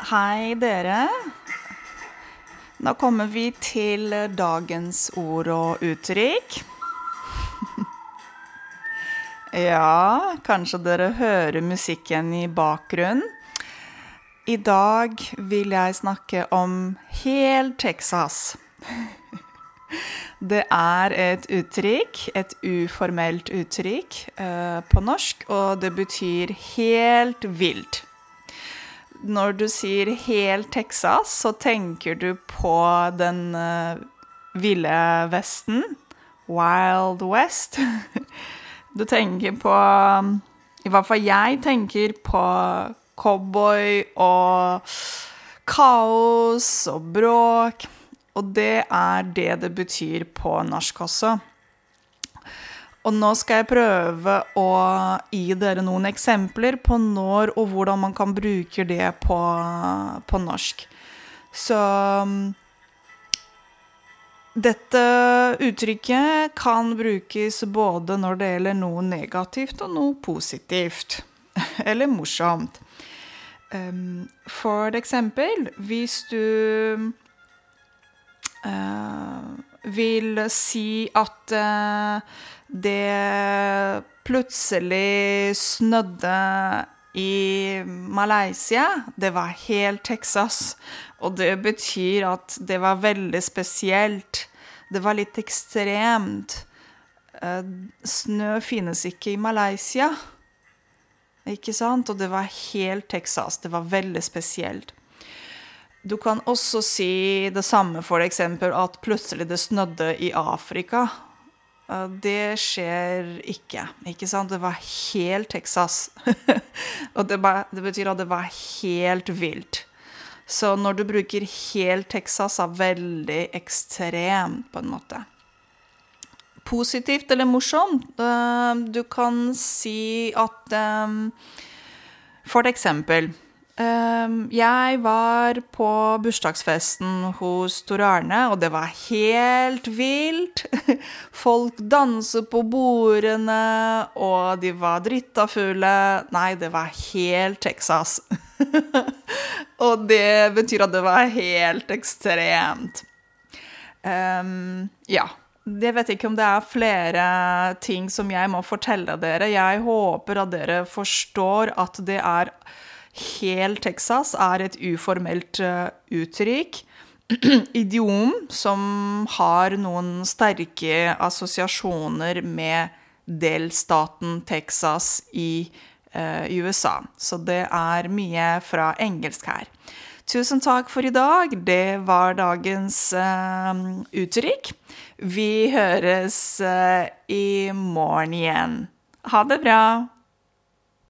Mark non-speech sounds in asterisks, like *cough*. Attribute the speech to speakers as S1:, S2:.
S1: Hei, dere. Da kommer vi til dagens ord og uttrykk. *laughs* Ja, kanskje dere hører musikken i bakgrunnen. I dag vil jeg snakke om Hel Texas. *laughs* Det er et uttrykk, et uformelt uttrykk eh, på norsk, og det betyr helt vilt. Når du sier 'helt Texas, så tenker du på den uh, ville vesten. Wild West. *laughs* Du tenker på I hvert fall jeg tenker på cowboy og kaos og bråk. Og det er det det betyr på norsk også. Og nå skal jeg prøve å gi dere noen eksempler på når og hvordan man kan bruke det på, på norsk. Så dette uttrykket kan brukes både når det gjelder noe negativt og noe positivt. *laughs* Eller morsomt. Um, for eksempel hvis du uh, vil si at uh, det plutselig snødde i Malaysia. Det var helt Texas. Og det betyr at det var veldig spesielt. Det var litt ekstremt. Snø finnes ikke i Malaysia. Ikke sant? Og det var helt Texas. Det var veldig spesielt. Du kan også si det samme, for eksempel at plutselig det snødde i Afrika. Det skjer ikke, ikke sant? Det var helt Texas. *laughs* Og det, bare, det, betyr at det var helt vilt. Så når du bruker helt Texas, er veldig ekstremt, på en måte. Positivt eller morsomt? Du kan si at For eksempel jeg var på bursdagsfesten hos Tor Arne, og det var helt vilt. *laughs* Folk danset på bordene, og de var dritta fulle. Nei, det var helt Texas. *laughs* og det betyr at det var helt ekstremt. Um, ja. Jeg vet ikke om det er flere ting som jeg må fortelle dere. Jeg håper at dere forstår at det er Hel Texas er et uformelt uh, uttrykk. *clears throat* Idiom som har noen sterke assosiasjoner med delstaten Texas i eh, USA. Så det er mye fra engelsk her. Tusen takk for i dag. Det var dagens eh, uttrykk. Vi høres i morgen igjen. Ha det bra.